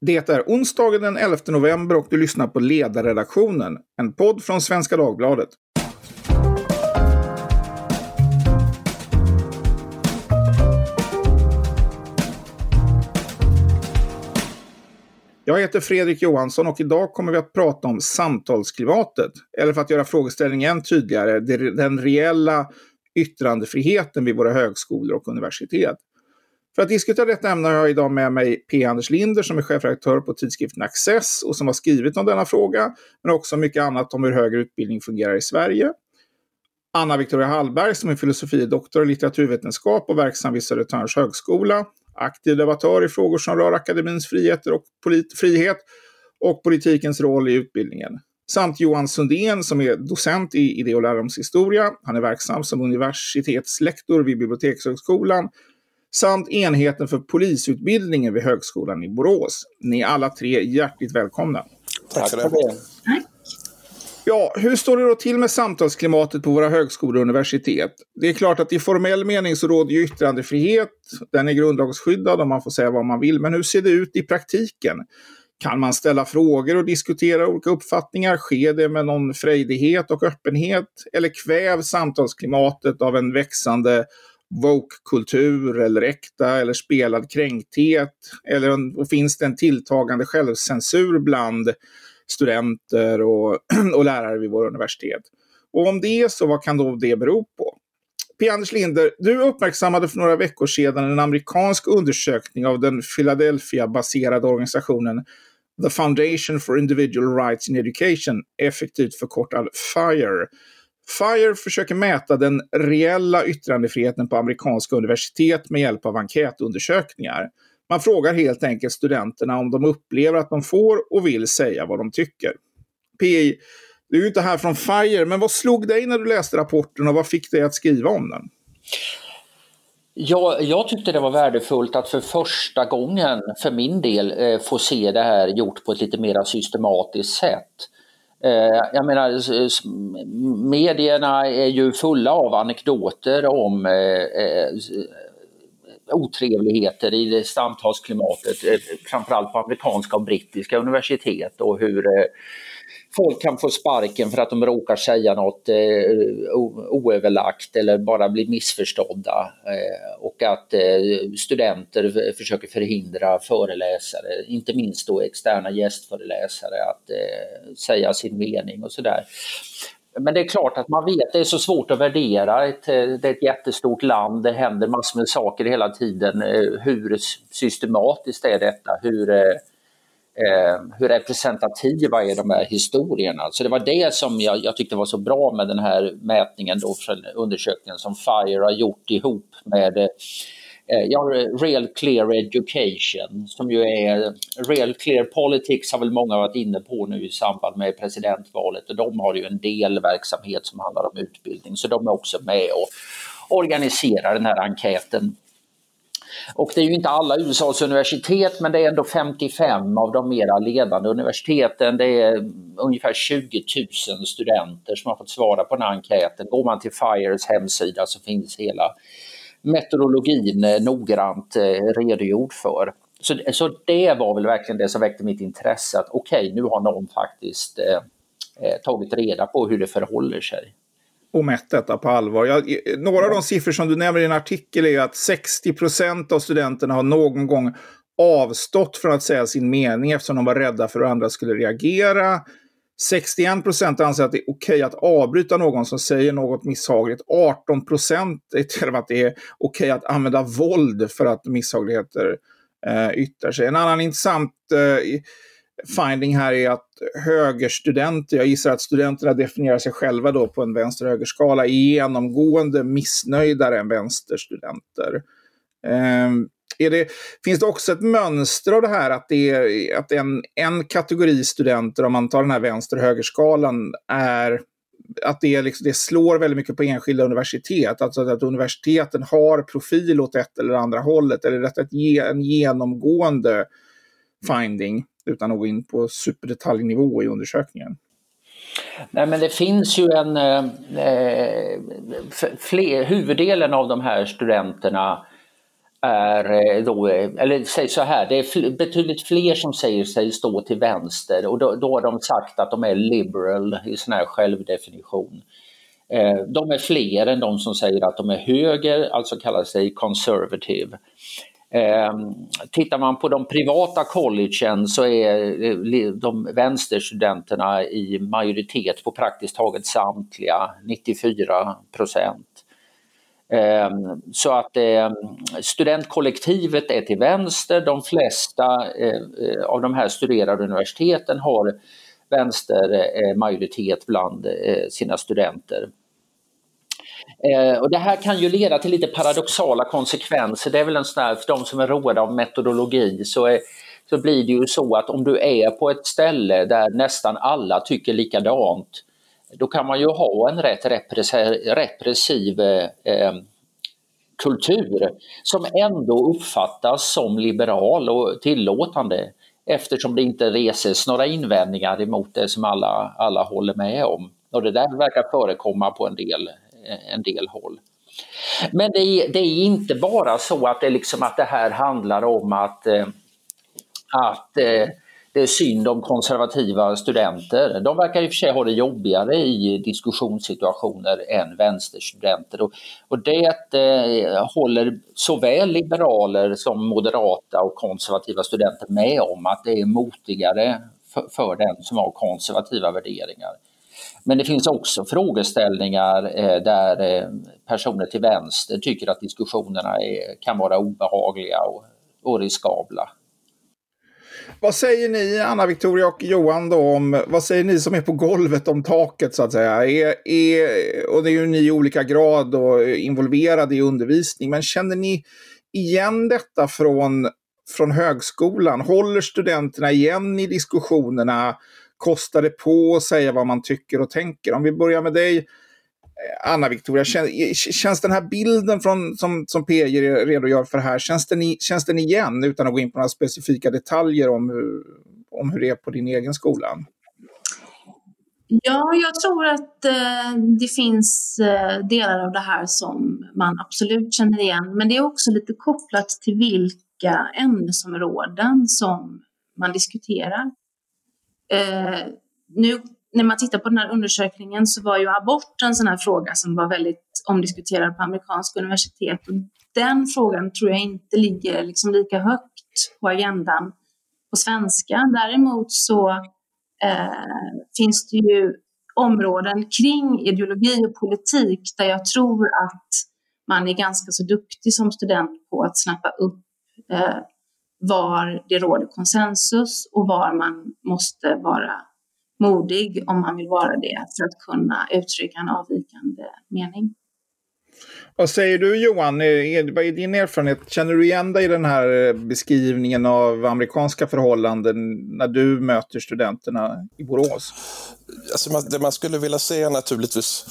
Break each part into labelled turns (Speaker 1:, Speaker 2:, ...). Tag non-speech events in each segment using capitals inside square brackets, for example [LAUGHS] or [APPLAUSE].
Speaker 1: Det är onsdagen den 11 november och du lyssnar på Ledarredaktionen, en podd från Svenska Dagbladet. Jag heter Fredrik Johansson och idag kommer vi att prata om samtalsklimatet. Eller för att göra frågeställningen tydligare, den reella yttrandefriheten vid våra högskolor och universitet. För att diskutera detta ämne har jag idag med mig P. Anders Linder som är chefredaktör på tidskriften Access och som har skrivit om denna fråga, men också mycket annat om hur högre utbildning fungerar i Sverige. Anna Victoria Hallberg som är filosofie doktor i litteraturvetenskap och verksam vid Södertörns högskola. Aktiv debattör i frågor som rör akademins friheter och frihet och politikens roll i utbildningen. Samt Johan Sundén som är docent i idé och läromshistoria. Han är verksam som universitetslektor vid Bibliotekshögskolan samt enheten för polisutbildningen vid Högskolan i Borås. Ni är alla tre hjärtligt välkomna.
Speaker 2: Tack för det.
Speaker 1: Ja, hur står det då till med samtalsklimatet på våra högskolor och universitet? Det är klart att i formell mening så råder ju yttrandefrihet. Den är grundlagsskyddad och man får säga vad man vill. Men hur ser det ut i praktiken? Kan man ställa frågor och diskutera olika uppfattningar? Sker det med någon frejdighet och öppenhet? Eller kvävs samtalsklimatet av en växande woke-kultur eller äkta eller spelad kränkthet? Eller och finns det en tilltagande självcensur bland studenter och, [CLEARS THROAT] och lärare vid våra universitet? Och om det är så, vad kan då det bero på? P. Anders Linder, du uppmärksammade för några veckor sedan en amerikansk undersökning av den Philadelphia-baserade organisationen The Foundation for Individual Rights in Education, effektivt förkortad FIRE, FIRE försöker mäta den reella yttrandefriheten på amerikanska universitet med hjälp av enkätundersökningar. Man frågar helt enkelt studenterna om de upplever att de får och vill säga vad de tycker. PI, du är ju inte här från FIRE, men vad slog dig när du läste rapporten och vad fick dig att skriva om den?
Speaker 2: Ja, jag tyckte det var värdefullt att för första gången för min del eh, få se det här gjort på ett lite mer systematiskt sätt. Eh, jag menar, medierna är ju fulla av anekdoter om eh, eh, otrevligheter i det samtalsklimatet, framförallt på amerikanska och brittiska universitet och hur folk kan få sparken för att de råkar säga något eh, oöverlagt eller bara bli missförstådda. Eh, och att eh, studenter försöker förhindra föreläsare, inte minst då externa gästföreläsare, att eh, säga sin mening och sådär. Men det är klart att man vet, det är så svårt att värdera. Ett, eh, det är ett jättestort land, det händer massor med saker hela tiden. Eh, hur systematiskt är detta? Hur eh, eh, hur representativa är de här historierna? Så det var det som jag, jag tyckte var så bra med den här mätningen, då, från undersökningen som FIRE har gjort ihop med eh, ja, Real Clear Education som ju är Real Clear Politics har väl många varit inne på nu i samband med presidentvalet och de har ju en del verksamhet som handlar om utbildning så de är också med och organiserar den här enkäten och det är ju inte alla USAs universitet men det är ändå 55 av de mera ledande universiteten. Det är ungefär 20 000 studenter som har fått svara på den här enkäten. Går man till FIREs hemsida så finns hela metodologin eh, noggrant eh, redogjord för. Så, så det var väl verkligen det som väckte mitt intresse att okej, okay, nu har någon faktiskt eh, eh, tagit reda på hur det förhåller sig
Speaker 1: och mätt detta på allvar. Jag, några av de siffror som du nämner i en artikel är att 60 procent av studenterna har någon gång avstått från att säga sin mening eftersom de var rädda för hur andra skulle reagera. 61 procent anser att det är okej att avbryta någon som säger något misshagligt. 18 procent [LAUGHS] till att det är okej att använda våld för att misshagligheter eh, yttrar sig. En annan intressant eh, finding här är att högerstudenter, jag gissar att studenterna definierar sig själva då på en vänster-högerskala, är genomgående missnöjdare än vänsterstudenter. Um, är det, finns det också ett mönster av det här att, det är, att en, en kategori studenter, om man tar den här vänster-högerskalan, är att det, liksom, det slår väldigt mycket på enskilda universitet. Alltså att universiteten har profil åt ett eller andra hållet. Eller detta är en genomgående finding utan att gå in på superdetaljnivå i undersökningen?
Speaker 2: Nej, men det finns ju en... Eh, eh fler, huvuddelen av de här studenterna är eh, då, eh, eller säg så här, det är betydligt fler som säger sig stå till vänster och då, då har de sagt att de är liberal i sån här självdefinition. De är fler än de som säger att de är höger, alltså kallar sig conservative. Ehm, tittar man på de privata collegen så är eh, de vänsterstudenterna i majoritet på praktiskt taget samtliga, 94 procent. Ehm, så att ehm, studentkollektivet är till vänster, de flesta eh, eh av de här studerade universiteten har vänstermajoritet eh, bland sina studenter. Eh, och det här kan ju leda till lite paradoxala konsekvenser. Det är väl en sån här, för de som är roade av metodologi så, är, så blir det ju så att om du är på ett ställe där nästan alla tycker likadant, då kan man ju ha en rätt repressiv eh, eh, kultur som ändå uppfattas som liberal och tillåtande eftersom det inte reses några invändningar emot det som alla, alla håller med om. Och det där verkar förekomma på en del Eh, en del håll. Men det är, det är, inte bara så att det, liksom, att det här handlar om att, eh, att eh, det är synd om konservativa studenter. De verkar i och för sig ha det jobbigare i diskussionssituationer än vänsterstudenter. Och, och det eh, håller såväl liberaler som moderata och konservativa studenter med om att det är motigare för, för den som har konservativa värderingar. Men det finns också frågeställningar eh, där eh, personer till vänster tycker att diskussionerna är, kan vara obehagliga och, och riskabla.
Speaker 1: Vad säger ni, Anna Victoria och Johan, då, om, vad säger ni som är på golvet om taket så att säga? Är, är, och det är ju ni i olika grad och involverade i undervisning, men känner ni igen detta från, från högskolan? Håller studenterna igen i diskussionerna? Kostar det på att säga vad man tycker och tänker? Om vi börjar med dig, eh, Anna Victoria, känns, den här bilden från, som, som PJ redogör för här, känns den, känns den igen utan att gå in på några specifika detaljer om hur, om hur det är på din egen skola?
Speaker 3: Ja, jag tror att eh, det finns eh, delar av det här som man absolut känner igen, men det är också lite kopplat till vilka ämnesområden som man diskuterar. Eh, nu när man tittar på den här undersökningen så var ju abort en sån här fråga som var väldigt omdiskuterad på amerikanska universitet. Och den frågan tror jag inte ligger liksom lika högt på agendan på svenska. Däremot så eh, finns det ju områden kring ideologi och politik där jag tror att man är ganska så duktig som student på att snappa upp eh, var det råder konsensus och var man måste vara modig om man vill vara det för att kunna uttrycka en avvikande mening.
Speaker 1: Vad säger du Johan? Vad är din erfarenhet? Känner du igen dig i den här eh, beskrivningen av amerikanska förhållanden när du möter studenterna i Borås?
Speaker 4: Alltså det man skulle vilja se är naturligtvis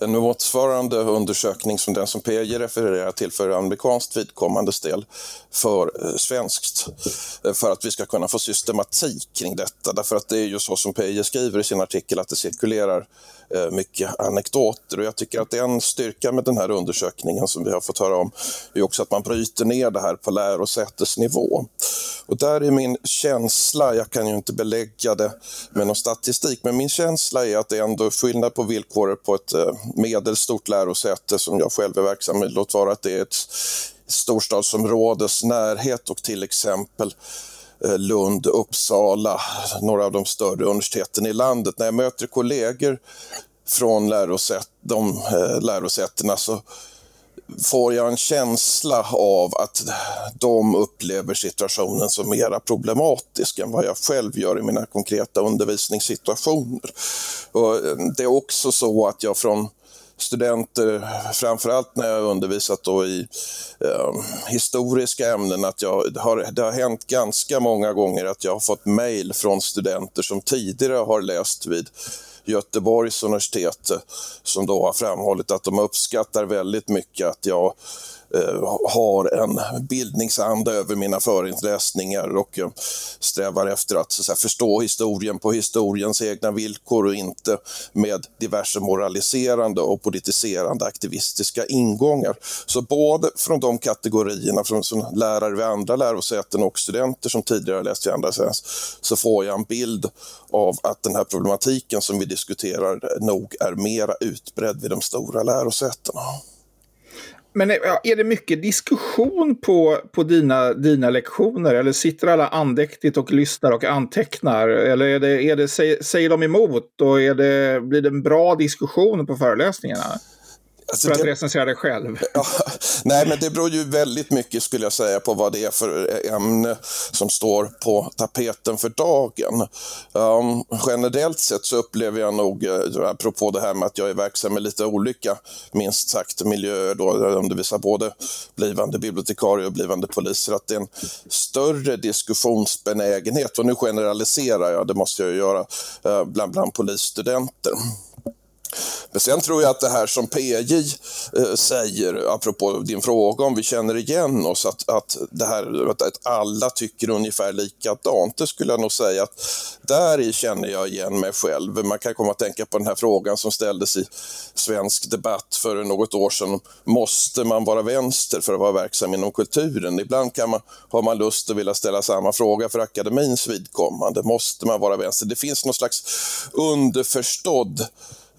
Speaker 4: en motsvarande undersökning som den som PJ refererar till för amerikanskt vidkommande del för eh, svenskt. Eh, för att vi ska kunna få systematik kring detta. Därför att det är ju så som PJ skriver i sin artikel att det cirkulerar Eh, mycket anekdoter. Och jag tycker att en styrka med den här undersökningen som vi har fått höra om är också att man bryter ner det här på lärosätesnivå. Och där är min känsla, jag kan ju inte belägga det med någon statistik, men min känsla är att det ändå är skillnad på villkoren på ett eh, medelstort lärosäte som jag själv är verksam i, låt vara att det är ett storstadsområdes närhet och till exempel Eh, Lund, Uppsala, några av de större universiteten i landet. När jag möter kollegor från lärosätt, de eh, lärosätena så får jag en känsla av att de upplever situationen som mera problematisk än vad jag själv gör i mina konkreta undervisningssituationer. Och eh, det är också så att jag från studenter, framförallt när jag undervisat då i eh, historiska ämnen, att jag, har, det har hänt ganska många gånger att jag har fått mejl från studenter som tidigare har läst vid Göteborgs universitet som då har framhållit att de uppskattar väldigt mycket att jag Eh, har en bildningsanda över mina föreläsningar och eh, strävar efter att, så att säga, förstå historien på historiens egna villkor och inte med diverse moraliserande och politiserande aktivistiska ingångar. Så både från de kategorierna, från som lärare vid andra lärosäten och studenter som tidigare läst vid andra lärosäten, så får jag en bild av att den här problematiken som vi diskuterar nog är mera utbredd vid de stora lärosätena.
Speaker 1: Men eh, är det mycket diskussion på, på dina, dina lektioner? Eller sitter alla andäktigt och lyssnar och antecknar? Eller är det, är det, säger de emot? Och är det, blir det en bra diskussion på föreläsningarna? Alltså för att det, recensera det själv? [LAUGHS]
Speaker 4: Ja, nej, men det beror ju väldigt mycket skulle jag säga på vad det är för ämne som står på tapeten för dagen. Um, generellt sett så upplever jag nog, uh, apropå det här med att jag är verksam med lite olika, minst sagt, miljöer då, jag undervisar både blivande bibliotekarier och blivande poliser, att det är en större diskussionsbenägenhet, och nu generaliserar jag, det måste jag ju göra, uh, bland, bland polisstudenter. Men sen tror jag att det här som PJ eh, säger, apropå din fråga om vi känner igen oss, att, att, det här, att alla tycker ungefär likadant, det skulle jag nog säga att där känner jag igen mig själv. Man kan komma att tänka på den här frågan som ställdes i svensk debatt för något år sedan. Måste man vara vänster för att vara verksam inom kulturen? Ibland kan man, har man lust att vilja ställa samma fråga för akademins vidkommande. Måste man vara vänster? Det finns någon slags underförstådd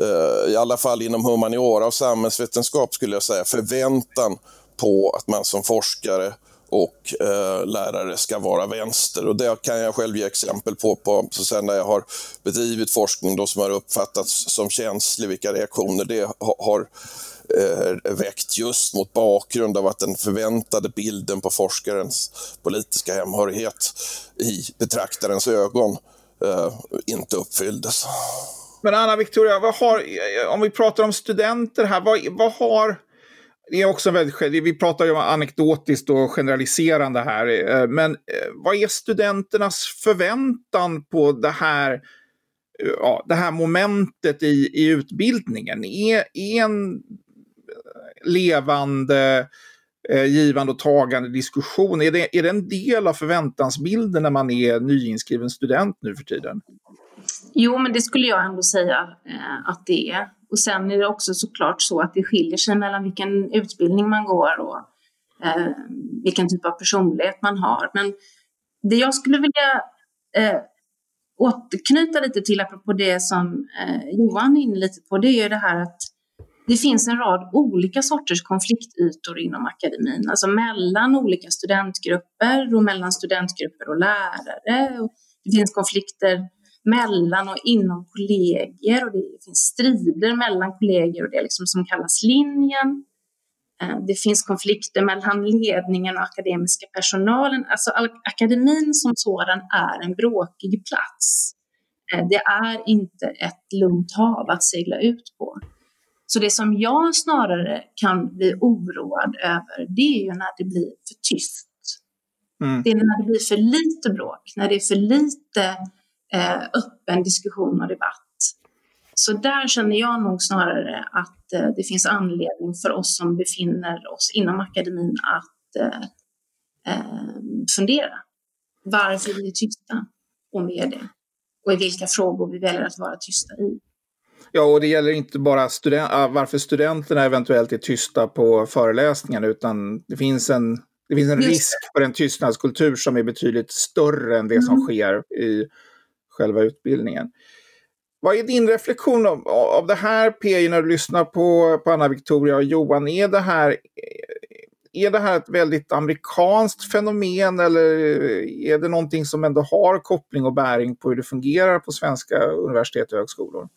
Speaker 4: Eh, i alla fall inom humaniora och samhällsvetenskap skulle jag säga, förväntan på att man som forskare och eh, lärare ska vara vänster. Och det kan jag själv ge exempel på, på så sen när jag har bedrivit forskning då som har uppfattats som känslig, vilka reaktioner det har eh, väckt just mot bakgrund av att den förväntade bilden på forskarens politiska hemhörighet i betraktarens ögon eh, inte uppfylldes.
Speaker 1: Men Anna Victoria, vad har, om vi pratar om studenter här, vad, vad har... Det är också väldigt, vi pratar ju anekdotiskt och generaliserande här, eh, men eh, vad är studenternas förväntan på det här, eh, ja, det här momentet i, i utbildningen? Är, är en levande, givande och tagande diskussion, är det, är det en del av förväntansbilden när man är nyinskriven student nu för tiden?
Speaker 3: Jo, men det skulle jag ändå säga eh, att det är. Och sen är det också såklart så att det skiljer sig mellan vilken utbildning man går och eh, vilken typ av personlighet man har. Men det jag skulle vilja eh, återknyta lite till, apropå det som eh, Johan är inne lite på, det är ju det här att det finns en rad olika sorters konfliktytor inom akademin, alltså mellan olika studentgrupper och mellan studentgrupper och lärare. Och det finns konflikter mellan och inom kollegier och det finns strider mellan kollegier och det liksom som kallas linjen. Eh, det finns konflikter mellan ledningen och akademiska personalen. Alltså akademin som sådan är en bråkig plats. Eh, det är inte ett lugnt hav att segla ut på. Så det som jag snarare kan bli oroad över, det är ju när det blir för tyst. Mm. Det är när det blir för lite bråk, när det är för lite öppen diskussion och debatt. Så där känner jag nog snarare att eh, det finns anledning för oss som befinner oss inom akademin att eh, eh fundera. Varför vi är tysta, om vi är det, och i vilka frågor vi väljer att vara tysta i.
Speaker 1: Ja, och det gäller inte bara student varför studenterna eventuellt är tysta på föreläsningen, utan det finns en, det finns en risk för en tystnadskultur som är betydligt större än det mm. som sker i själva utbildningen. Vad är din reflektion av, av det här PJ när du lyssnar på, på Anna Victoria och Johan? Är det, här, eh, är det här ett väldigt amerikanskt fenomen eller eh, är det någonting som ändå har koppling och bäring på hur det fungerar på svenska universitet och högskolor?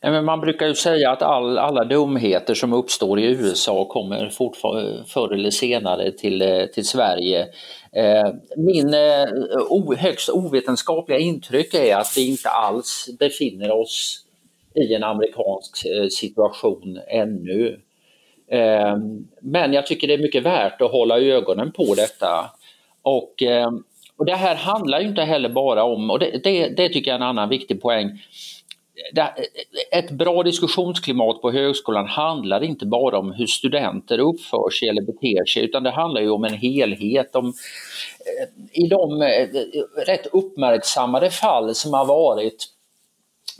Speaker 2: Nej, men man brukar ju säga att all, alla dumheter som uppstår i USA kommer förr eller senare till, eh, till Sverige. Eh, min eh, högst ovetenskapliga intryck är att vi inte alls befinner oss i en amerikansk eh, situation ännu. Eh, men jag tycker det är mycket värt att hålla ögonen på detta. Och, och det här handlar ju inte heller bara om, och det, det, det tycker jag är en annan viktig poäng, ett bra diskussionsklimat på högskolan handlar inte bara om hur studenter uppför sig eller beter sig utan det handlar ju om en helhet. Om, eh, I de eh, rätt uppmärksammade fall som har varit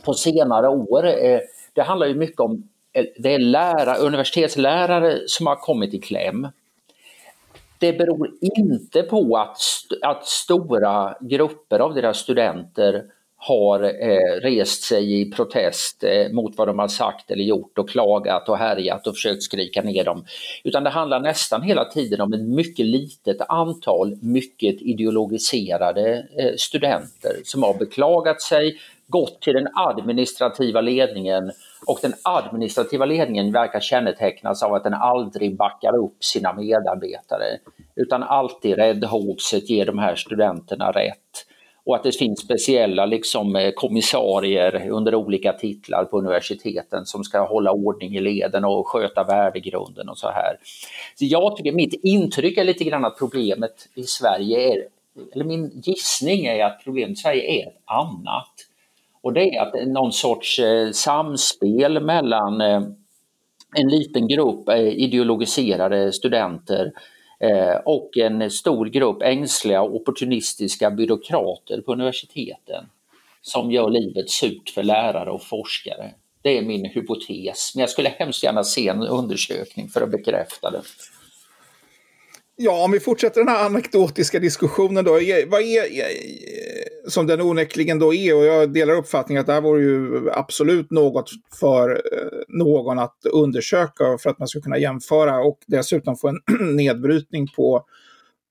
Speaker 2: på senare år, eh, det handlar ju mycket om det är lärare, universitetslärare som har kommit i kläm. Det beror inte på att, att stora grupper av deras studenter har eh, rest sig i protest eh, mot vad de har sagt eller gjort och klagat och härjat och försökt skrika ner dem. Utan det handlar nästan hela tiden om ett mycket litet antal mycket ideologiserade eh, studenter som har beklagat sig, gått till den administrativa ledningen och den administrativa ledningen verkar kännetecknas av att den aldrig backar upp sina medarbetare utan alltid räddhågset ger de här studenterna rätt. Och att det finns speciella liksom, eh, kommissarier under olika titlar på universiteten som ska hålla ordning i leden och sköta värdegrunden och så här. Så jag tycker, mitt intryck är lite grann att problemet i Sverige är, eller min gissning är att problemet i Sverige är ett annat. Och det är att någon sorts eh, samspel mellan eh, en liten grupp eh, ideologiserade studenter Eh, och en stor grupp ängsliga och opportunistiska byråkrater på universiteten som gör livet surt för lärare och forskare. Det är min hypotes, men jag skulle hemskt gärna se en undersökning för att bekräfta det.
Speaker 1: Ja, om vi fortsätter den här anekdotiska diskussionen då. Vad är, som den onekligen då är, och jag delar uppfattningen att det här vore ju absolut något för eh, någon att undersöka för att man ska kunna jämföra och dessutom få en [CLEARS THROAT] nedbrytning på,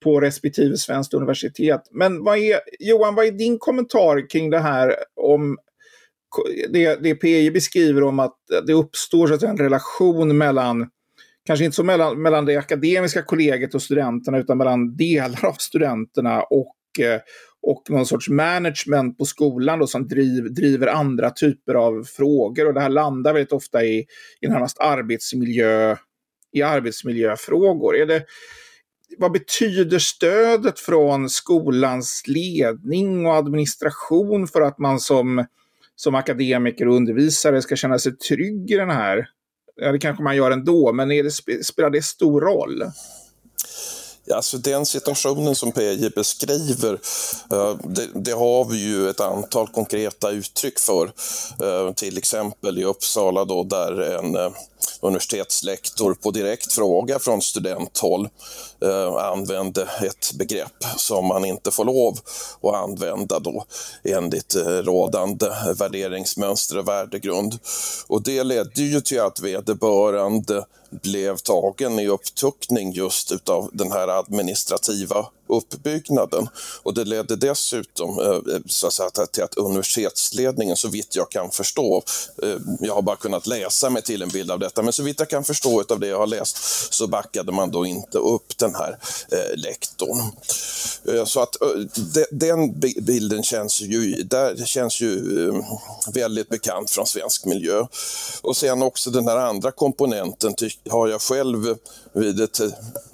Speaker 1: på respektive svenskt universitet. Men vad är, Johan, vad är din kommentar kring det här om det, det PI beskriver om att det uppstår så att en relation mellan kanske inte så mellan, mellan det akademiska kollegiet och studenterna, utan mellan delar av studenterna och, eh, och någon sorts management på skolan då, som driv, driver andra typer av frågor. Och det här landar väldigt ofta i, i närmast arbetsmiljö, i arbetsmiljöfrågor. Är det, vad betyder stödet från skolans ledning och administration för att man som, som akademiker och undervisare ska känna sig trygg i den här Ja, det kanske man gör ändå, men är det, spelar det stor roll?
Speaker 4: Alltså den situationen som PJ beskriver, eh, det, det, har vi ju ett antal konkreta uttryck för. Eh, till exempel i Uppsala då, där en eh, universitetslektor på direkt fråga från studenthåll eh, använde ett begrepp som man inte får lov att använda då enligt eh, rådande värderingsmönster och värdegrund. Och det ledde ju till att vederbörande blev tagen i upptuckning just utav den här administrativa uppbyggnaden. Och det ledde dessutom eh, eh, så att säga, till att universitetsledningen, så vitt jag kan förstå, eh, jag har bara kunnat läsa mig till en bild av detta, men så vitt jag kan förstå av det jag har läst så backade man då inte upp den här eh, lektorn. Eh, så att eh, den bilden känns ju, där känns ju eh, väldigt bekant från svensk miljö. Och sen också den här andra komponenten har jag själv vid ett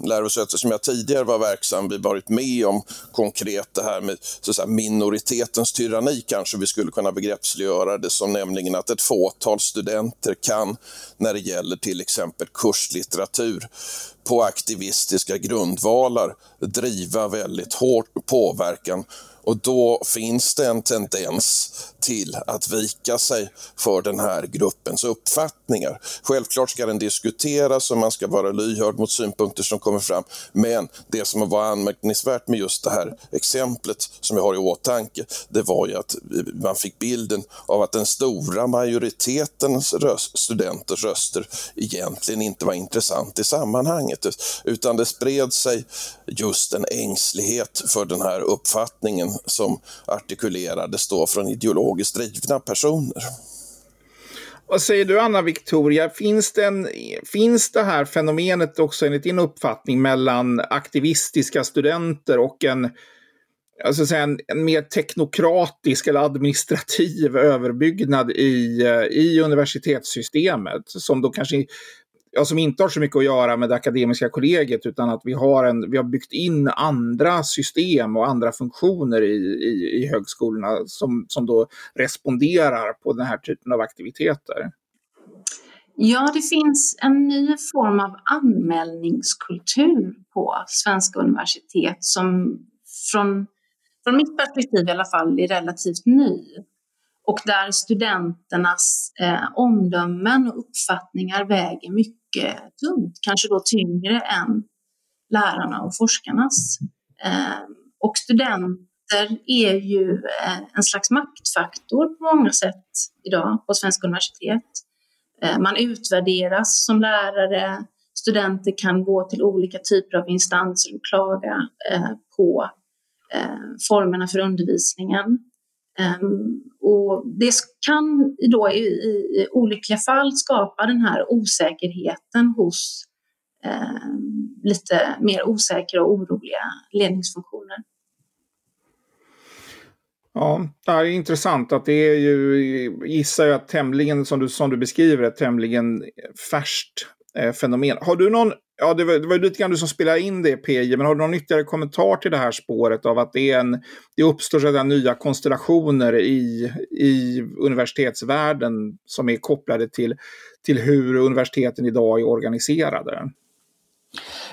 Speaker 4: lärosäte som jag tidigare var verksam vid varit med om konkret det här med så att säga, minoritetens tyranni kanske vi skulle kunna begreppsliggöra det som nämligen att ett fåtal studenter kan när det gäller till exempel kurslitteratur på aktivistiska grundvalar driva väldigt hård påverkan och då finns det en tendens till att vika sig för den här gruppens uppfattningar. Självklart ska den diskuteras och man ska vara lyhörd mot synpunkter som kommer fram. Men det som var anmärkningsvärt med just det här exemplet som jag har i åtanke, det var ju att man fick bilden av att den stora majoriteten röst, studenters röster egentligen inte var intressant i sammanhanget, utan det spred sig just en ängslighet för den här uppfattningen som artikulerades då från ideologiskt drivna personer.
Speaker 1: Vad säger du Anna Victoria, finns, finns det här fenomenet också enligt din uppfattning mellan aktivistiska studenter och en, alltså säga, en, en mer teknokratisk eller administrativ överbyggnad i, eh, i universitetssystemet som då kanske ja, som inte har så mycket att göra med det akademiska kollegiet utan att vi har, en, vi har byggt in andra system och andra funktioner i, i, i högskolorna som, som då responderar på den här typen av aktiviteter.
Speaker 3: Ja, det finns en ny form av anmälningskultur på svenska universitet som från, från mitt perspektiv i alla fall är relativt ny och där studenternas eh, omdömen och uppfattningar väger mycket tungt, kanske då tyngre än lärarna och forskarnas. Eh, och studenter är ju eh, en slags maktfaktor på många sätt idag på svenska universitet. Eh, man utvärderas som lärare, studenter kan gå till olika typer av instanser och klaga eh, på eh, formerna för undervisningen. Ehm, och det kan då i, i, olyckliga fall skapa den här osäkerheten hos eh, lite mer osäkra och oroliga ledningsfunktioner.
Speaker 1: Ja, det är intressant att det är ju, gissar jag, tämligen, som du, som du beskriver, ett tämligen färskt eh, fenomen. Har du någon Ja, det var, det var lite grann du som spelade in det PJ, men har du någon ytterligare kommentar till det här spåret av att det, är en, det uppstår sådana nya konstellationer i, i universitetsvärlden som är kopplade till, till hur universiteten idag är organiserade?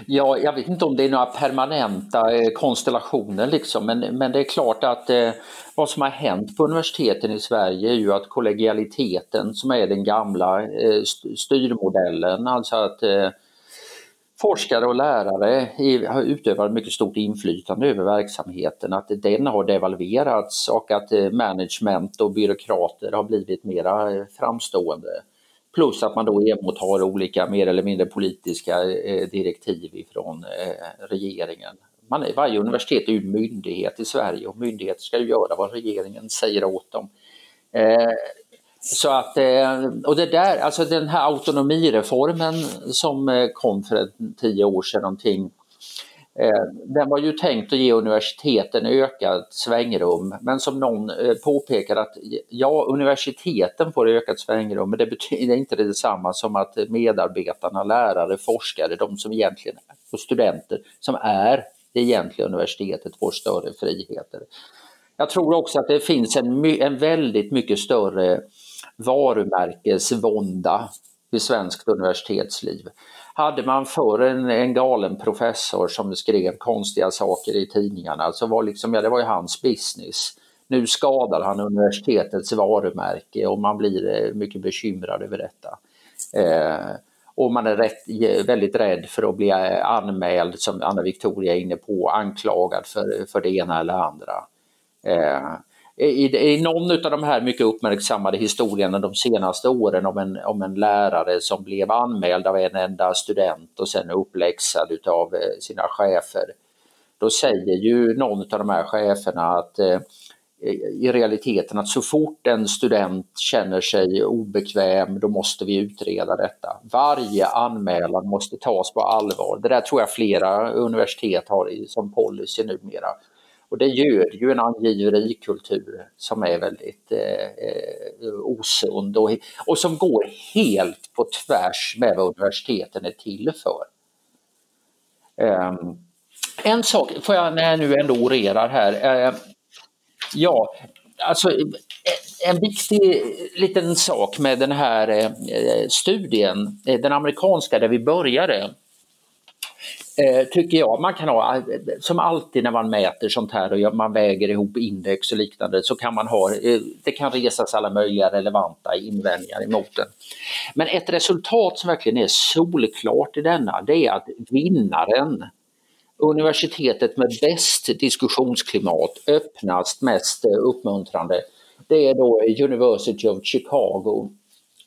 Speaker 2: Ja, jag vet inte om det är några permanenta eh, konstellationer liksom, men, men det är klart att eh, vad som har hänt på universiteten i Sverige är ju att kollegialiteten som är den gamla eh, styrmodellen, alltså att eh, forskare och lärare har utövat mycket stort inflytande över verksamheten, att den har devalverats och att eh, management och byråkrater har blivit mera eh, framstående. Plus att man då emottar olika mer eller mindre politiska eh, direktiv ifrån regeringen. Man är, varje universitet är ju myndighet i Sverige och myndigheter ska ju göra vad regeringen säger åt dem. Så att, eh, och det där, alltså den här autonomireformen som eh, kom för tio år sedan någonting, eh, den var ju tänkt att ge universiteten ökat svängrum, men som någon påpekar att ja, universiteten får ökat svängrum, men det betyder inte detsamma som att medarbetarna, lärare, forskare, de som egentligen, och studenter som är det egentliga universitetet får större friheter. Jag tror också att det finns en, en väldigt mycket större varumärkesvånda i svenskt universitetsliv. Hade man för en, en galen professor som skrev konstiga saker i tidningarna så var liksom, ja, det var ju hans business. Nu skadar han universitetets varumärke och man blir eh, mycket bekymrad över detta. Eh, och man är rätt, eh, väldigt rädd för att bli eh, anmäld, som Anna Victoria är inne på, anklagad för, för det ena eller andra. Eh, i, i någon av de här mycket uppmärksammade historierna de senaste åren om en, om en lärare som blev anmäld av en enda student och sen uppläxad av eh, sina chefer. Då säger ju någon av de här cheferna att eh, i realiteten att så fort en student känner sig obekväm då måste vi utreda detta. Varje anmälan måste tas på allvar. Det där tror jag flera universitet har som policy numera. Och det gör ju en angiverikultur som är väldigt eh, eh osund och, och som går helt på tvärs med vad universiteten är till för. Um, en sak, får jag när jag nu ändå orerar här. Eh, ja, alltså eh, en viktig liten sak med den här eh, studien, eh, den amerikanska där vi började, Eh, tycker jag. Man kan ha, eh, som alltid när man mäter sånt här och man väger ihop index och liknande, så kan man ha, eh, det kan resas alla möjliga relevanta invändningar emot den. Men ett resultat som verkligen är solklart i denna, det är att vinnaren, universitetet med bäst diskussionsklimat, öppnast, mest eh, uppmuntrande, det är då University of Chicago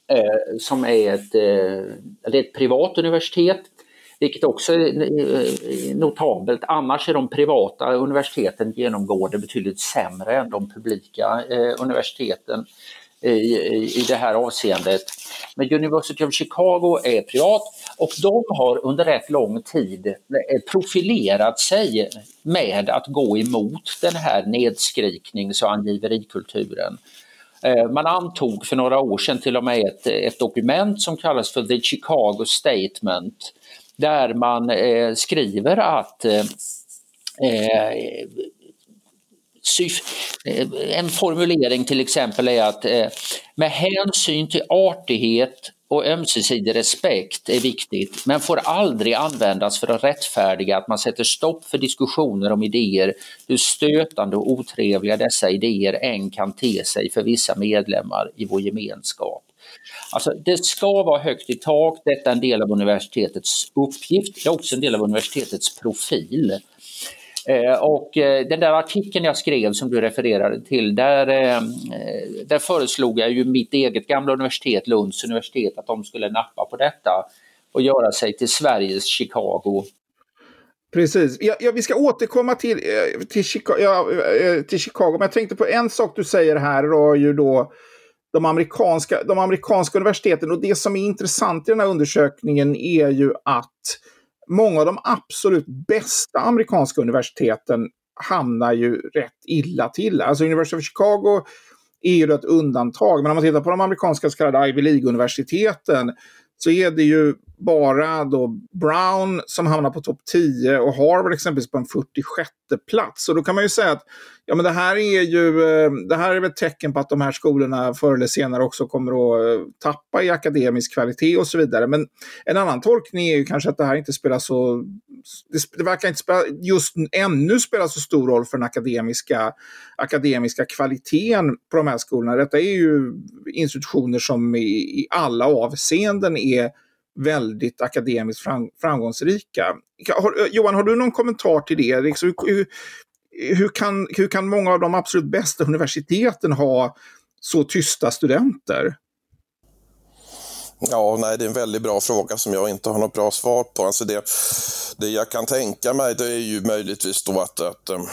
Speaker 2: eh, som är ett, eh, det är ett privat universitet vilket också är eh, eh, notabelt. Annars är de privata universiteten genomgående betydligt sämre än de publika eh, universiteten i, i det här avseendet. Men University of Chicago är privat och de har under rätt lång tid profilerat sig med att gå emot den här nedskriknings och angiverikulturen. Man antog för några år sedan till och med ett, ett dokument som kallas för The Chicago Statement där man eh, skriver att eh, eh, eh, en formulering till exempel är att eh, med hänsyn till artighet och ömsesidig respekt är viktigt men får aldrig användas för att rättfärdiga att man sätter stopp för diskussioner om idéer, hur stötande och otrevliga dessa idéer än kan te sig för vissa medlemmar i vår gemenskap. Alltså, det ska vara högt i tak, detta är en del av universitetets uppgift, det är också en del av universitetets profil. Eh, och eh, den där artikeln jag skrev som du refererade till, där, eh, där föreslog jag ju mitt eget gamla universitet, Lunds universitet, att de skulle nappa på detta och göra sig till Sveriges Chicago.
Speaker 1: Precis. Ja, ja, vi ska återkomma till, eh, till, Chicago, ja, eh, till Chicago, men jag tänkte på en sak du säger här rör ju då de amerikanska, de amerikanska universiteten. Och det som är intressant i den här undersökningen är ju att många av de absolut bästa amerikanska universiteten hamnar ju rätt illa till. Alltså University of Chicago är ju ett undantag, men om man tittar på de amerikanska så kallade Ivy League-universiteten så är det ju bara då Brown som hamnar på topp 10 och Harvard exempelvis på en 46 plats. Och då kan man ju säga att ja, men det här är ju eh, det här är väl ett tecken på att de här skolorna förr eller senare också kommer att eh, tappa i akademisk kvalitet och så vidare. Men en annan tolkning är ju kanske att det här inte spelar så... Det, det verkar inte spela, just ännu spela så stor roll för den akademiska, akademiska kvaliteten på de här skolorna. Detta är ju institutioner som i, i alla avseenden är väldigt akademiskt fram, framgångsrika. Har, eh, Johan, har du någon kommentar till det? Liksom, hur, hur, kan, hur kan många av de absolut bästa universiteten ha så tysta studenter?
Speaker 4: Ja, nej, det är en väldigt bra fråga som jag inte har något bra svar på. Alltså det, det jag kan tänka mig det är ju möjligtvis då att, att, um,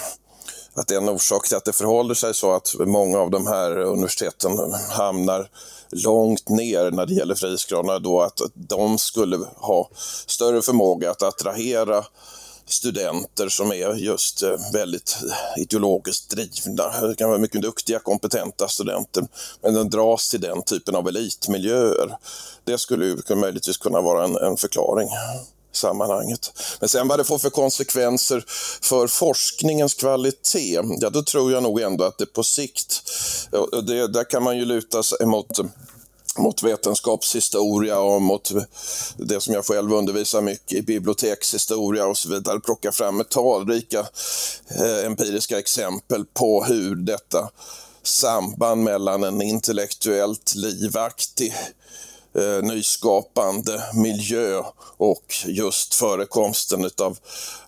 Speaker 4: att en orsak till att det förhåller sig så att många av de här universiteten hamnar långt ner när det gäller frihetsgraderna då att de skulle ha större förmåga att attrahera studenter som är just eh, väldigt ideologiskt drivna. Det kan vara mycket duktiga, kompetenta studenter, men de dras till den typen av elitmiljöer. Det skulle ju möjligtvis kunna vara en, en förklaring sammanhanget. Men sen vad det får för konsekvenser för forskningens kvalitet, ja då tror jag nog ändå att det på sikt, det, där kan man ju luta sig mot mot vetenskapshistoria och mot det som jag själv undervisar mycket i, bibliotekshistoria och så vidare, plocka fram ett talrika eh, empiriska exempel på hur detta samband mellan en intellektuellt livaktig eh, nyskapande miljö och just förekomsten av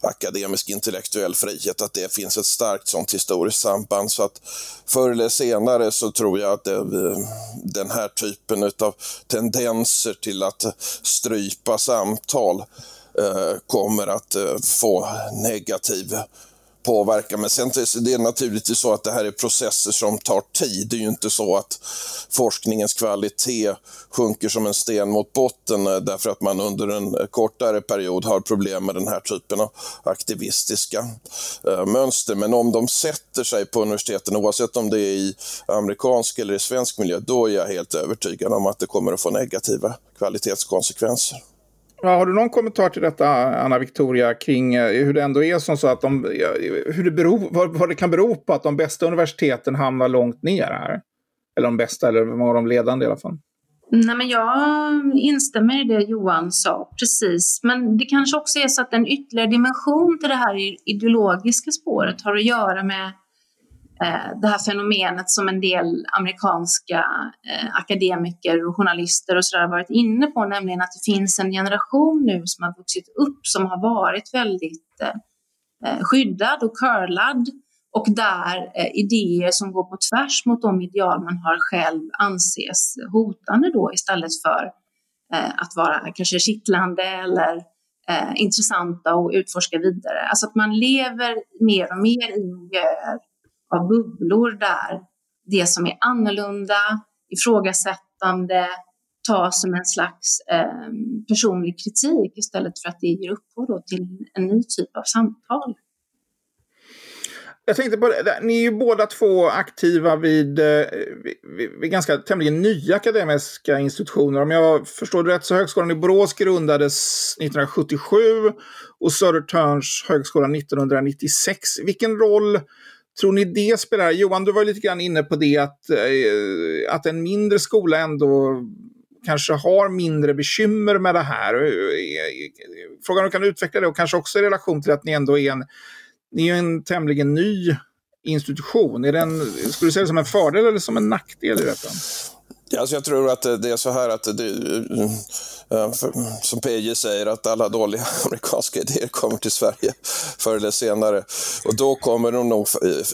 Speaker 4: akademisk intellektuell frihet, att det finns ett starkt sånt historiskt samband. Så att förr eller senare så tror jag att det, eh, den här typen av tendenser till att strypa samtal eh, kommer att eh, få negativ påverka. Men sen det är naturligtvis så att det här är processer som tar tid. Det är ju inte så att forskningens kvalitet sjunker som en sten mot botten eh, därför att man under en kortare period har problem med den här typen av aktivistiska eh, mönster. Men om de sätter sig på universiteten, oavsett om det är i amerikansk eller i svensk miljö, då är jag helt övertygad om att det kommer att få negativa kvalitetskonsekvenser.
Speaker 1: Ja, har du någon kommentar till detta, Anna Victoria, kring eh, hur det ändå är som så att de, eh, hur det beror, vad, vad det kan bero på att de bästa universiteten hamnar långt ner här? Eller de bästa, eller många av de ledande i alla fall.
Speaker 3: Nej, men jag instämmer i det Johan sa, precis. Men det kanske också är så att en ytterligare dimension till det här ideologiska spåret har att göra med Eh, det här fenomenet som en del amerikanska eh, akademiker och journalister och sådär varit inne på, nämligen att det finns en generation nu som har vuxit upp som har varit väldigt eh, eh skyddad och curlad och där eh, idéer som går på tvärs mot de ideal man har själv anses hotande då istället för att vara kanske kittlande eller intressanta och utforska vidare. Alltså att man lever mer och mer i miljöer av bubblor där det som är annorlunda, ifrågasättande tas som en slags eh, personlig kritik istället för att det ger upphov till en ny typ av samtal.
Speaker 1: Jag tänkte på det, ni är ju båda två aktiva eh, vid, vid, vid, ganska tämligen nya akademiska institutioner. Om jag förstår det rätt så Högskolan i Borås grundades 1977 och Södertörns högskola 1996. Vilken roll tror ni det spelar? Johan, du var lite grann inne på det att, eh, att en mindre skola ändå kanske har mindre bekymmer med det här. Eh, eh, frågan om du kan utveckla det och kanske också i relation till att ni ändå är en ni är en tämligen ny institution. Är den, skulle du säga det som en fördel eller som en nackdel i detta?
Speaker 4: Alltså jag tror att det är så här att det, eh, eh, som PJ säger, att alla dåliga [LAUGHS] amerikanska idéer kommer till Sverige [LAUGHS] förr eller senare. Och då kommer de nog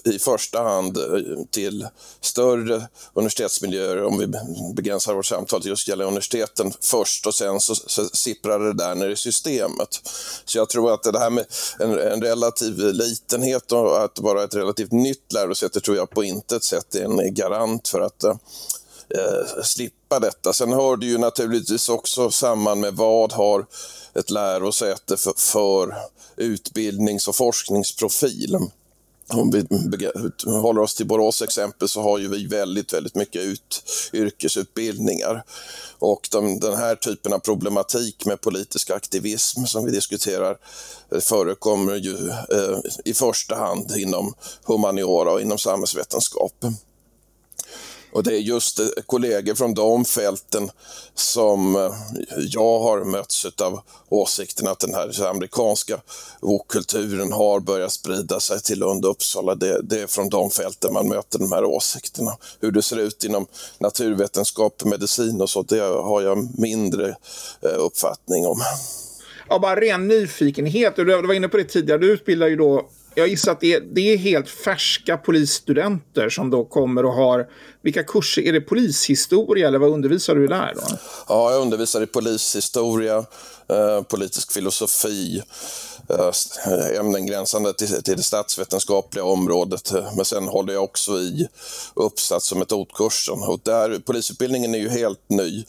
Speaker 4: i första hand eh, till större universitetsmiljöer, om vi begränsar vårt samtal till just gäller universiteten först och sen så, så sipprar det där ner i systemet. Så jag tror att det här med en, en relativ litenhet och att vara ett relativt nytt lärosäte tror jag på intet sätt är en garant för att eh, slippa detta. Sen hör det ju naturligtvis också samman med vad har ett lärosäte för, för utbildnings och forskningsprofil. Om vi håller oss till Borås exempel så har ju vi väldigt, väldigt mycket ut, yrkesutbildningar. Och de, den här typen av problematik med politisk aktivism som vi diskuterar eh, förekommer ju eh, i första hand inom humaniora och inom samhällsvetenskap. Och det är just eh, kollegor från de fälten som eh, jag har mötts av åsikten att den här amerikanska okulturen har börjat sprida sig till Lund och Uppsala. Det, det, är från de fälten man möter de här åsikterna. Hur det ser ut inom naturvetenskap, medicin och så, det har jag mindre eh, uppfattning om.
Speaker 1: Ja, bara ren nyfikenhet. Du var inne på det tidigare. Du utbildar ju då jag gissar att det är, det är helt färska polisstudenter som då kommer och har... Vilka kurser? Är det polishistoria eller vad undervisar du där? Då?
Speaker 4: Ja, jag undervisar i polishistoria, eh, politisk filosofi, eh, ämnen gränsande till, till det statsvetenskapliga området. Men sen håller jag också i uppsats och metodkursen. Och där, polisutbildningen är ju helt ny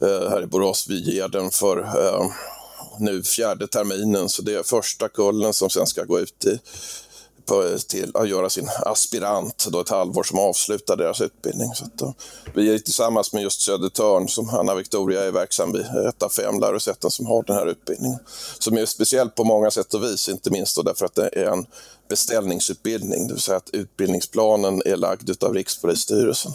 Speaker 4: eh, här i Borås. Vi ger den för eh, nu fjärde terminen, så det är första kullen som sen ska gå ut i, på, till att göra sin aspirant, då ett halvår som avslutar deras utbildning. Så då, vi är tillsammans med just Södertörn, som Anna Victoria är verksam vid, ett av fem lärosäten som har den här utbildningen. Som är speciell på många sätt och vis, inte minst då därför att det är en beställningsutbildning, det vill säga att utbildningsplanen är lagd av Rikspolisstyrelsen.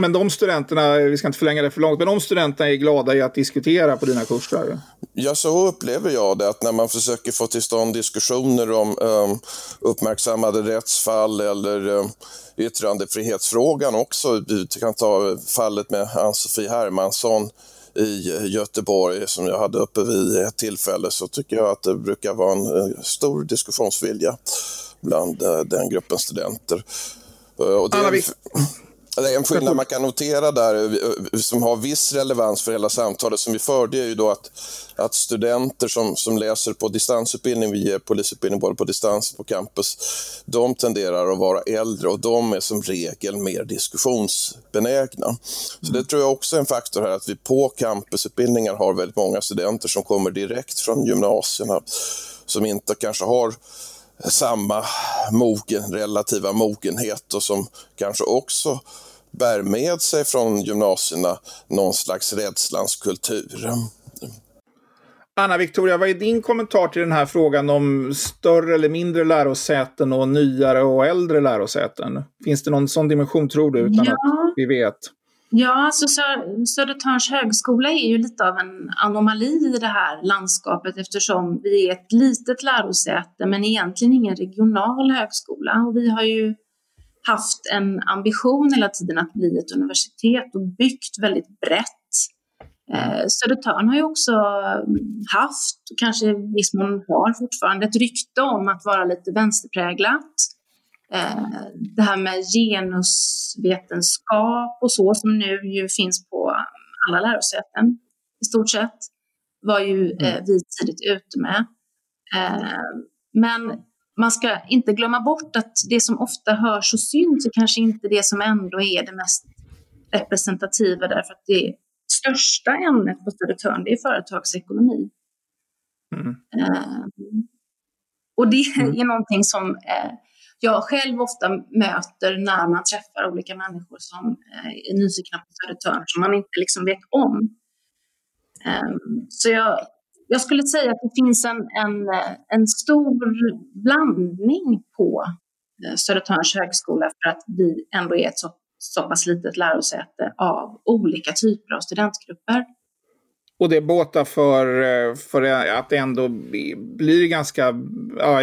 Speaker 1: Men de studenterna, vi ska inte förlänga det för långt, men de studenterna är glada i att diskutera på dina kurser?
Speaker 4: Ja, så upplever jag det, att när man försöker få till stånd diskussioner om um, uppmärksammade rättsfall eller um, yttrandefrihetsfrågan också. Du kan ta fallet med Ann-Sofie Hermansson i Göteborg som jag hade uppe vid ett tillfälle så tycker jag att det brukar vara en stor diskussionsvilja bland uh, den gruppen studenter.
Speaker 1: Och det... Anna, vi... [CLEARS THROAT]
Speaker 4: Det är en skillnad man kan notera där eh, som har viss relevans för hela samtalet som vi förde är ju då att, att studenter som, som läser på distansutbildning, vi ger polisutbildning både på distans och på campus, de tenderar att vara äldre och de är som regel mer diskussionsbenägna. Så det tror jag också är en faktor här att vi på campusutbildningar har väldigt många studenter som kommer direkt från gymnasierna som inte kanske har samma mogen, relativa mogenhet och som kanske också bär med sig från gymnasierna någon slags rädslans kultur.
Speaker 1: Anna-Victoria, vad är din kommentar till den här frågan om större eller mindre lärosäten och nyare och äldre lärosäten? Finns det någon sån dimension, tror du, utan ja. att vi vet?
Speaker 3: Ja, alltså Södertörns högskola är ju lite av en anomali i det här landskapet eftersom vi är ett litet lärosäte men egentligen ingen regional högskola. Och vi har ju haft en ambition hela tiden att bli ett universitet och byggt väldigt brett. Eh, Södertörn har ju också haft, och kanske i viss mån har fortfarande, ett rykte om att vara lite vänsterpräglat. Eh, det här med genusvetenskap och så som nu ju finns på alla lärosäten i stort sett var ju eh, mm. vi tidigt ute med. Men man ska inte glömma bort att det som ofta hörs och syns är kanske inte det som ändå är det mest representativa därför att det största ämnet på Södertörn det är företagsekonomi. Mm. Uh, och det mm. är någonting som uh, jag själv ofta möter när man träffar olika människor som är nyfikna på Södertörn som man inte liksom vet om. Ehm, så jag, jag skulle säga att det finns en, en, en stor blandning på eh, Södertörns högskola för att vi ändå är ett så, så pass litet lärosäte av olika typer av studentgrupper.
Speaker 1: Och det båtar för, eh, för att det ändå blir ganska ja,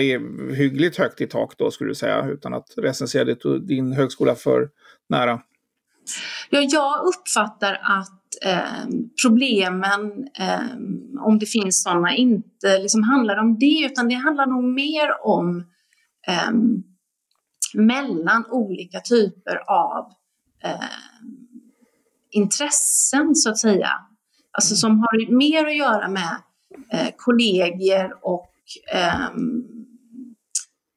Speaker 1: hyggligt högt i tak då skulle du säga, utan att recensera din högskola för nära.
Speaker 3: Ja, jag uppfattar att eh, problemen, eh, om det finns sådana, inte liksom handlar om det, utan det handlar nog mer om eh, mellan olika typer av ehm, intressen, så att säga. Alltså som har mer att göra med eh, kollegier och ehm,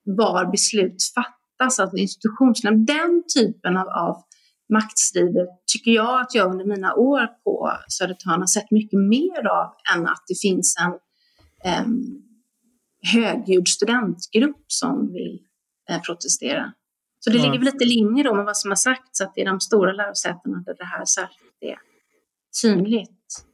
Speaker 3: var beslut fattas, alltså institutionsnämnd. Den typen av, av maktstrider tycker jag att jag under mina år på Södertörn har sett mycket mer av än att det finns en um, högljudd studentgrupp som vill uh, protestera. Så det mm. ligger väl lite i linje då med vad som har sagts, att det är de stora lärosätena där det här särskilt är synligt.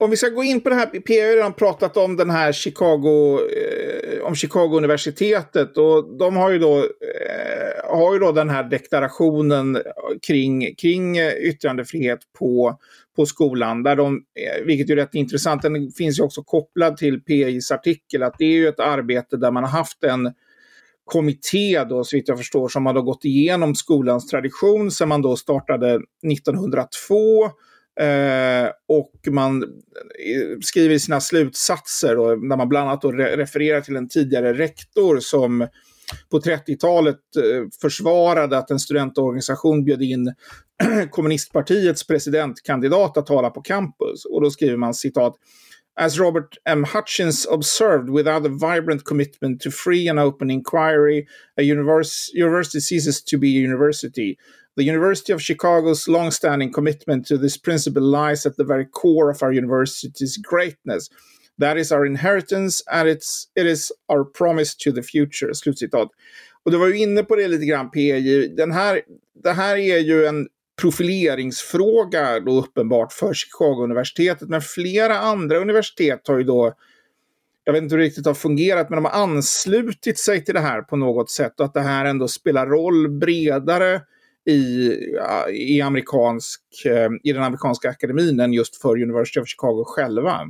Speaker 1: Om vi ska gå in på det här, P har redan pratat om den här Chicago, eh, om Chicago-universitetet och de har ju då eh, har ju då den här deklarationen kring, kring eh, yttrandefrihet på, på skolan. Där de, eh, vilket är rätt intressant, den finns ju också kopplad till PIs artikel, att det är ju ett arbete där man har haft en kommitté då, så vitt jag förstår, som har då gått igenom skolans tradition sedan man då startade 1902. Eh, och man eh, skriver i sina slutsatser, då, där man bland annat då refererar till en tidigare rektor som på 30-talet eh, försvarade att en studentorganisation bjöd in [CLEARS THROAT] kommunistpartiets presidentkandidat att tala på campus. Och då skriver man citat As Robert M. Hutchins observed, without a vibrant commitment to free and open inquiry, a univers university ceases to be a university. The University of Chicago's long-standing commitment to this principle lies at the very core of our university's greatness. That is our inheritance and it's, it is our promise to the future. Slutcitat. Och du var ju inne på det lite grann PJ. Den här, det här är ju en profileringsfråga då uppenbart för Chicago-universitetet. Men flera andra universitet har ju då, jag vet inte hur det riktigt har fungerat, men de har anslutit sig till det här på något sätt. Och att det här ändå spelar roll bredare i, i, amerikansk, eh, i den amerikanska akademin än just för University of Chicago själva.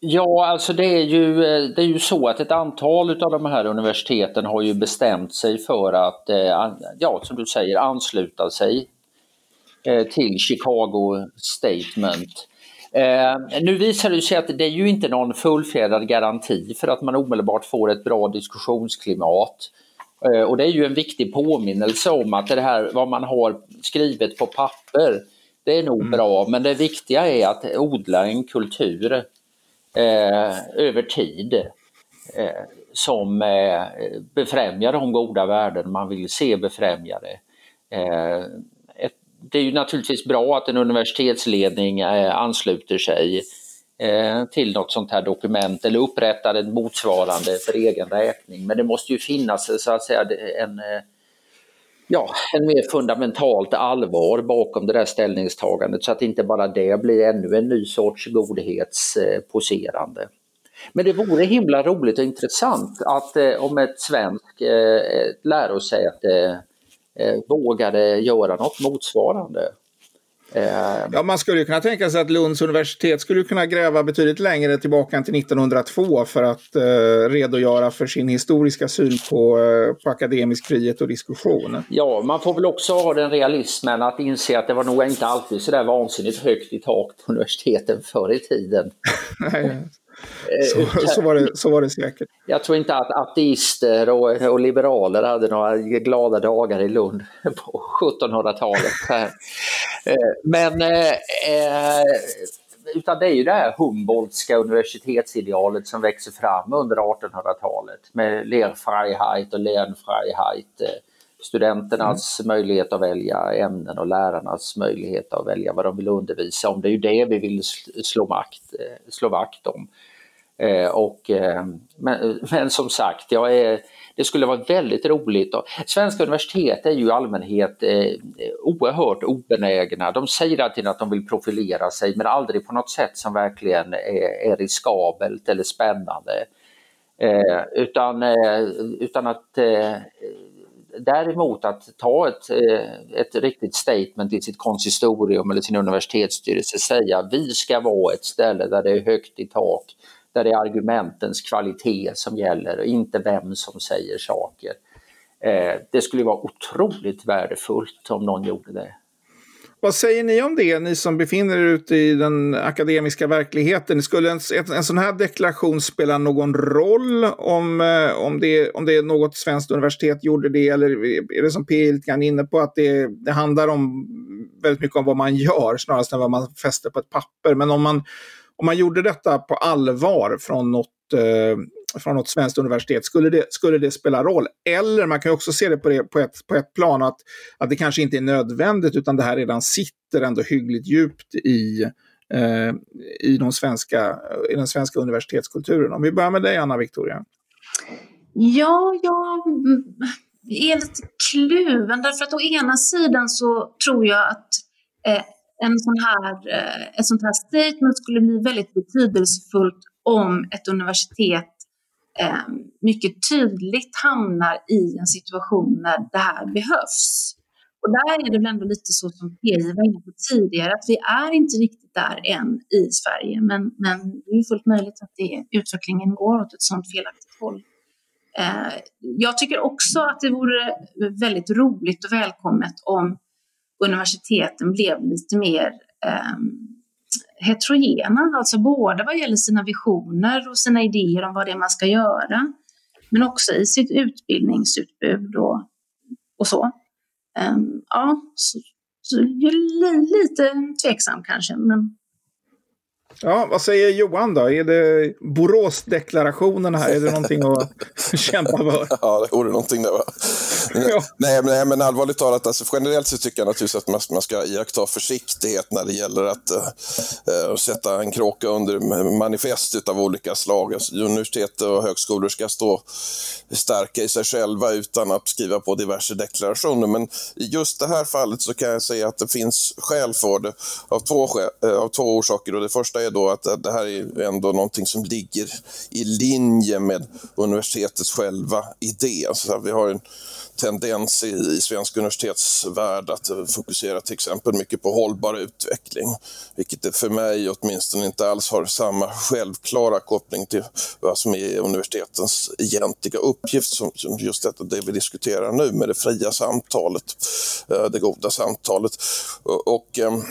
Speaker 2: Ja, alltså det är, ju, eh, det är ju så att ett antal av de här universiteten har ju bestämt sig för att, eh, ja som du säger, ansluta sig till Chicago Statement. Nu visar det sig att det är ju inte någon fullfjädrad garanti för att man omedelbart får ett bra diskussionsklimat. Och det är ju en viktig påminnelse om att det här vad man har skrivit på papper, det är nog mm. bra, men det viktiga är att odla en kultur eh, över tid eh, som eh, befrämjar de goda värden man vill se befrämjade. Eh, ett, det är ju naturligtvis bra att en universitetsledning eh, ansluter sig eh, Eh, till något sånt här dokument eller upprättar ett motsvarande för egen räkning. Men det måste ju finnas så att säga en eh, ja, en mer fundamentalt allvar bakom det där ställningstagandet så att inte bara det blir ännu en ny sorts godhetsposerande. Men det vore himla roligt och intressant att eh, om ett svenskt eh, lärosäte vågade göra något motsvarande.
Speaker 1: Eh, ja, man skulle kunna tänka sig att Lunds universitet skulle kunna gräva betydligt längre tillbaka än till 1902 för att eh, redogöra för sin historiska syn på, eh, på akademisk frihet och diskussion.
Speaker 2: Ja, man får väl också ha den realismen att inse att det var nog inte alltid så där vansinnigt högt i tak på universiteten förr i tiden. [LAUGHS]
Speaker 1: Så, så, var det, så var det säkert.
Speaker 2: Jag tror inte att ateister och, och liberaler hade några glada dagar i Lund på 1700-talet. [LAUGHS] Eh, men eh, eh, utan det är ju det här Humboldtska universitetsidealet som växer fram under 1800-talet med Lehrfreiheit och Lernfreiheit. Studenternas mm. möjlighet att välja ämnen och lärarnas möjlighet att välja vad de vill undervisa om. Det är ju det vi vill slå, makt, slå vakt om. Eh, och, eh, men, men, som sagt, jag är, det skulle vara väldigt roligt. Svenska universitet är ju i allmänhet eh, oerhört obenägna. De säger alltid att de vill profilera sig men aldrig på något sätt som verkligen är, är riskabelt eller spännande. Eh, utan, eh, utan att eh, däremot att ta ett, eh, ett riktigt statement i sitt konsistorium eller sin universitetsstyrelse säga vi ska vara ett ställe där det är högt i tak där det är argumentens kvalitet som gäller och inte vem som säger saker. Eh, det skulle vara otroligt värdefullt om någon gjorde det.
Speaker 1: Vad säger ni om det, ni som befinner er ute i den akademiska verkligheten? Skulle en, en sån här deklaration spela någon roll om, eh, om, det, om det är något svenskt universitet gjorde det? Eller är det som P lite grann inne på att det, det handlar om väldigt mycket om vad man gör snarare än vad man fäster på ett papper? Men om man om man gjorde detta på allvar från något, eh, från något svenskt universitet, skulle det, skulle det spela roll? Eller man kan också se det på, det, på, ett, på ett plan att, att det kanske inte är nödvändigt, utan det här redan sitter ändå hyggligt djupt i, eh, i, de svenska, i den svenska universitetskulturen. Om vi börjar med dig, Anna Victoria.
Speaker 3: Ja, jag mm, är lite kluven, därför att å ena sidan så tror jag att eh, en sån här, eh, ett sånt här statement skulle bli väldigt betydelsefullt om ett universitet eh, mycket tydligt hamnar i en situation när det här behövs. Och där är det väl ändå lite så som PJ var inne på tidigare, att vi är inte riktigt där än i Sverige, men, men det är fullt möjligt att det, utvecklingen går åt ett sådant felaktigt håll. Eh, jag tycker också att det vore väldigt roligt och välkommet om universiteten blev lite mer eh, heterogena, alltså både vad gäller sina visioner och sina idéer om vad det är man ska göra, men också i sitt utbildningsutbud och, och så. Um, ja, så, så lite tveksam kanske, men
Speaker 1: Ja, vad säger Johan då? Är det Boråsdeklarationen här? Är det någonting att [LAUGHS] kämpa för?
Speaker 4: Ja, det vore någonting det. Va? Nej, nej, men allvarligt talat, alltså, generellt så tycker jag naturligtvis att man, man ska iaktta försiktighet när det gäller att uh, sätta en kråka under manifest av olika slag. Alltså, universitet och högskolor ska stå starka i sig själva utan att skriva på diverse deklarationer. Men i just det här fallet så kan jag säga att det finns skäl för det av två, skäl, uh, av två orsaker. Och det första är då att det här är ändå någonting som ligger i linje med universitetets själva idé. Så vi har en tendens i, i svensk universitetsvärld att fokusera till exempel mycket på hållbar utveckling, vilket för mig åtminstone inte alls har samma självklara koppling till vad som är universitetens egentliga uppgift som, som just detta, det vi diskuterar nu med det fria samtalet, eh, det goda samtalet. Och, och ehm,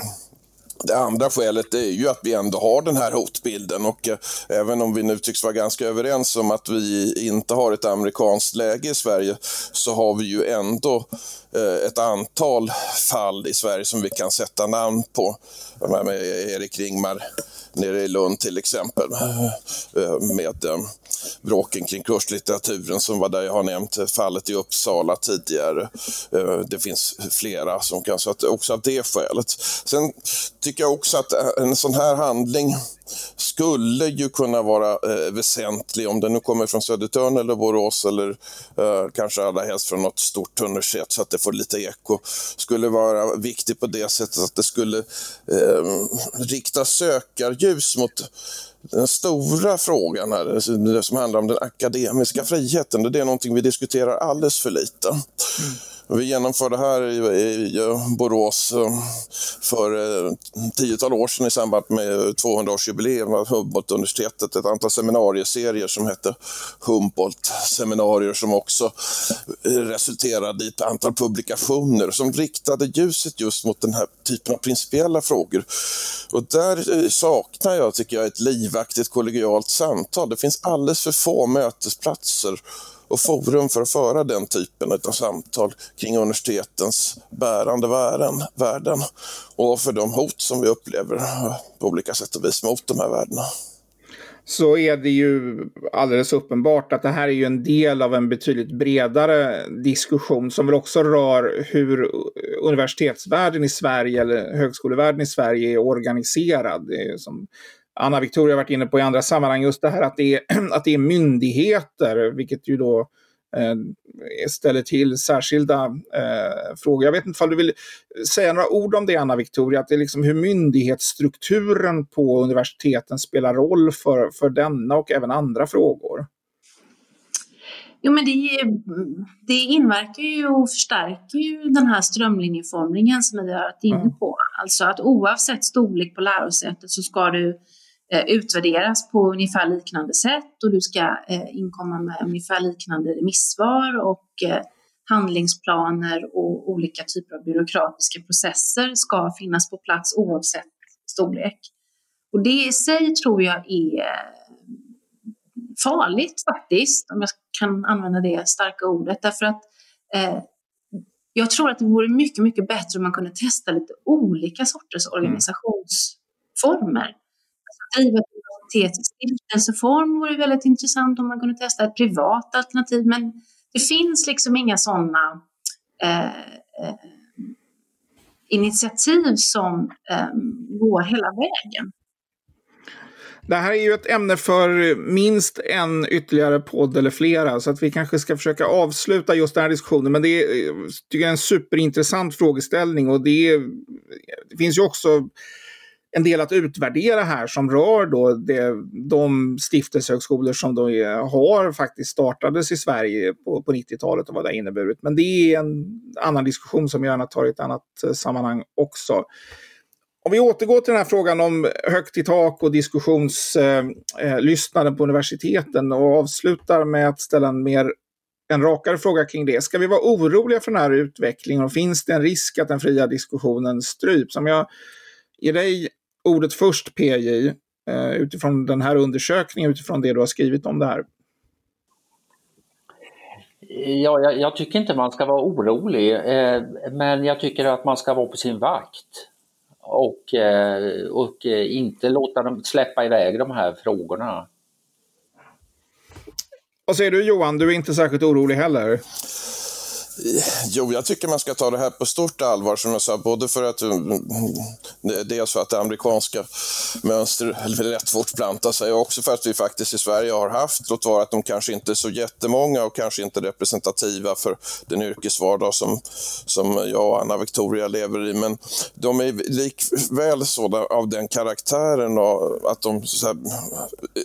Speaker 4: det andra skälet är ju att vi ändå har den här hotbilden och eh, även om vi nu tycks vara ganska överens om att vi inte har ett amerikanskt läge i Sverige så har vi ju ändå Eh, ett antal fall i Sverige som vi kan sätta namn på. Med Erik Ringmar nere i Lund till exempel eh, eh, med bråken kring kurslitteraturen som var där jag har nämnt fallet i Uppsala tidigare. Det finns flera som kan, så att också av det skälet. Sen tycker jag också att en sån här handling skulle ju kunna vara eh, väsentlig om den nu kommer från Södertörn eller Borås eller eh, kanske allra helst från något stort universitet så att det får lite eko. Skulle vara viktig på det sättet att det skulle eh, rikta sökarljus mot den stora frågan här, det som handlar om den akademiska friheten. Det är någonting vi diskuterar alldeles för lite. Mm. Vi genomförde här i, Borås eh, för ett tiotal år sedan i samband med 200-årsjubileum av Humboldt-universitetet ett antal seminarieserier som hette Humboldt-seminarier som också resulterade i ett antal publikationer som riktade ljuset just mot den här typen av principiella frågor. Och där eh, saknar jag, tycker jag, ett livaktigt kollegialt samtal. Det finns alldeles för få mötesplatser och forum för att föra den typen av samtal kring universitetens bärande värden, värden och för de hot som vi upplever på olika sätt och vis mot de här värdena
Speaker 1: så är det ju alldeles uppenbart att det här är ju en del av en betydligt bredare diskussion som väl också rör hur universitetsvärlden i Sverige eller högskolevärlden i Sverige är organiserad. Det är som Anna Victoria varit inne på i andra sammanhang, just det här att det är, [CLEARS THROAT] att det är myndigheter, vilket ju då eh, ställer till särskilda eh, frågor. Jag vet inte om du vill säga några ord om det, Anna Victoria, att det är liksom hur myndighetsstrukturen på universiteten spelar roll för, för denna och även andra frågor.
Speaker 3: Jo, men det, det inverkar ju och förstärker ju den här strömlinjeformningen som vi har varit inne på. Alltså att oavsett storlek på lärosätet så ska du utvärderas på ungefär liknande sätt och du ska eh, inkomma med ungefär liknande remissvar och eh, handlingsplaner och olika typer av byråkratiska processer ska finnas på plats oavsett storlek. Och det i sig tror jag är farligt faktiskt, om jag kan använda det starka ordet. Därför att eh, jag tror att det vore mycket, mycket bättre om man kunde testa lite olika sorters mm. organisationsformer alternativ att ett universitet i stiftelseform vore väldigt intressant om man kunde testa ett privat alternativ. Men det finns liksom inga sådana eh, eh, initiativ som eh, går hela vägen.
Speaker 1: Det här är ju ett ämne för minst en ytterligare podd eller flera, så att vi kanske ska försöka avsluta just den här diskussionen. Men det är, eh, tycker jag är en superintressant frågeställning och det, är, det finns ju också en del att utvärdera här som rör då det, de stiftelsehögskolor som då är, har faktiskt startades i Sverige på, på 90-talet och vad det har inneburit. Men det är en annan diskussion som jag gärna tar i ett annat eh, sammanhang också. Om vi återgår till den här frågan om högt i tak och diskussionslyssnande eh, eh på universiteten och avslutar med att ställa en mer en rakare fråga kring det. Ska vi vara oroliga för den här utvecklingen och finns det en risk att den fria diskussionen stryps? Om jag ger dig ordet först PJ, eh, utifrån den här undersökningen, utifrån det du har skrivit om det här.
Speaker 2: Ja, jag, jag tycker inte man ska vara orolig, eh, men jag tycker att man ska vara på sin vakt och, eh, och eh, inte låta dem släppa iväg de här frågorna.
Speaker 1: Vad säger du Johan? Du är inte särskilt orolig heller?
Speaker 4: Jo, jag tycker man ska ta det här på stort allvar som jag sa, både för att mm, dels för att det amerikanska mönstret lätt fortplantar sig och också för att vi faktiskt i Sverige har haft, låt vara att de kanske inte är så jättemånga och kanske inte representativa för den yrkesvardag som, som jag och Anna Victoria lever i, men de är likväl sådana av den karaktären och att de här,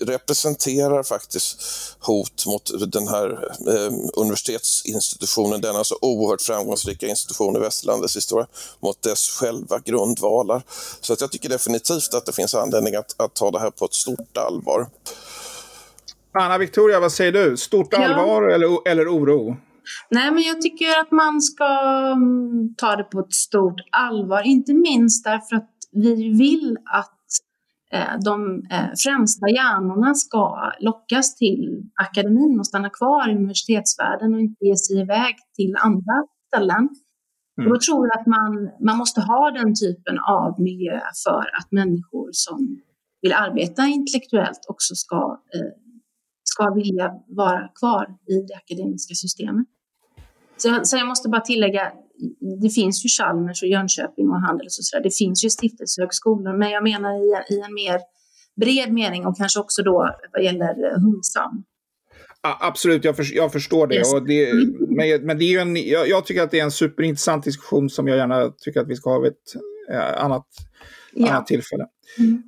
Speaker 4: representerar faktiskt hot mot den här eh, universitetsinstitutionen, denna så oerhört framgångsrika institution i västerlandets historia mot dess själva grundvalar. Så att jag tycker definitivt att det finns anledning att, att ta det här på ett stort allvar.
Speaker 1: Anna Victoria, vad säger du? Stort allvar ja. eller, eller oro?
Speaker 3: Nej, men jag tycker att man ska mm, ta det på ett stort allvar, inte minst därför att vi vill att de eh, främsta hjärnorna ska lockas till akademin och stanna kvar i universitetsvärlden och inte ge sig iväg till andra ställen. Mm. Och då tror jag att man, man måste ha den typen av miljö för att människor som vill arbeta intellektuellt också ska, eh, ska vilja vara kvar i det akademiska systemet. Så så jag måste bara tillägga, det finns ju Chalmers och Jönköping och Handels och sådär. Det finns ju stiftelsehögskolor, men jag menar i, i en mer bred mening och kanske också då vad gäller Humsam.
Speaker 1: Ja, absolut, jag, för, jag förstår det. Yes. Och det men, men det är en, jag, jag, tycker att det är en superintressant diskussion som jag gärna tycker att vi ska ha vid ett eh, annat, ja. annat tillfälle. Mm.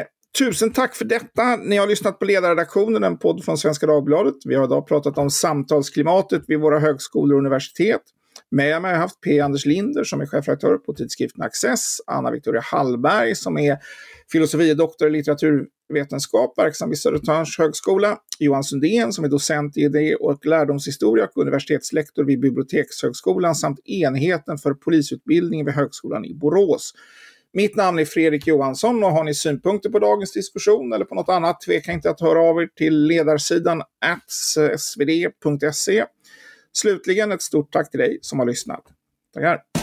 Speaker 1: Eh, Tusen tack för detta. Ni har lyssnat på Ledarredaktionen, en podd från Svenska Dagbladet. Vi har idag pratat om samtalsklimatet vid våra högskolor och universitet. Med mig har jag haft P. Anders Linder som är chefredaktör på tidskriften Access, Anna Victoria Hallberg som är filosofie-doktor i litteraturvetenskap, verksam vid Södertörns högskola, Johan Sundén som är docent i idé och lärdomshistoria och universitetslektor vid Bibliotekshögskolan samt enheten för polisutbildning vid Högskolan i Borås. Mitt namn är Fredrik Johansson och har ni synpunkter på dagens diskussion eller på något annat, tveka inte att höra av er till ledarsidan svd.se. Slutligen ett stort tack till dig som har lyssnat. Tackar!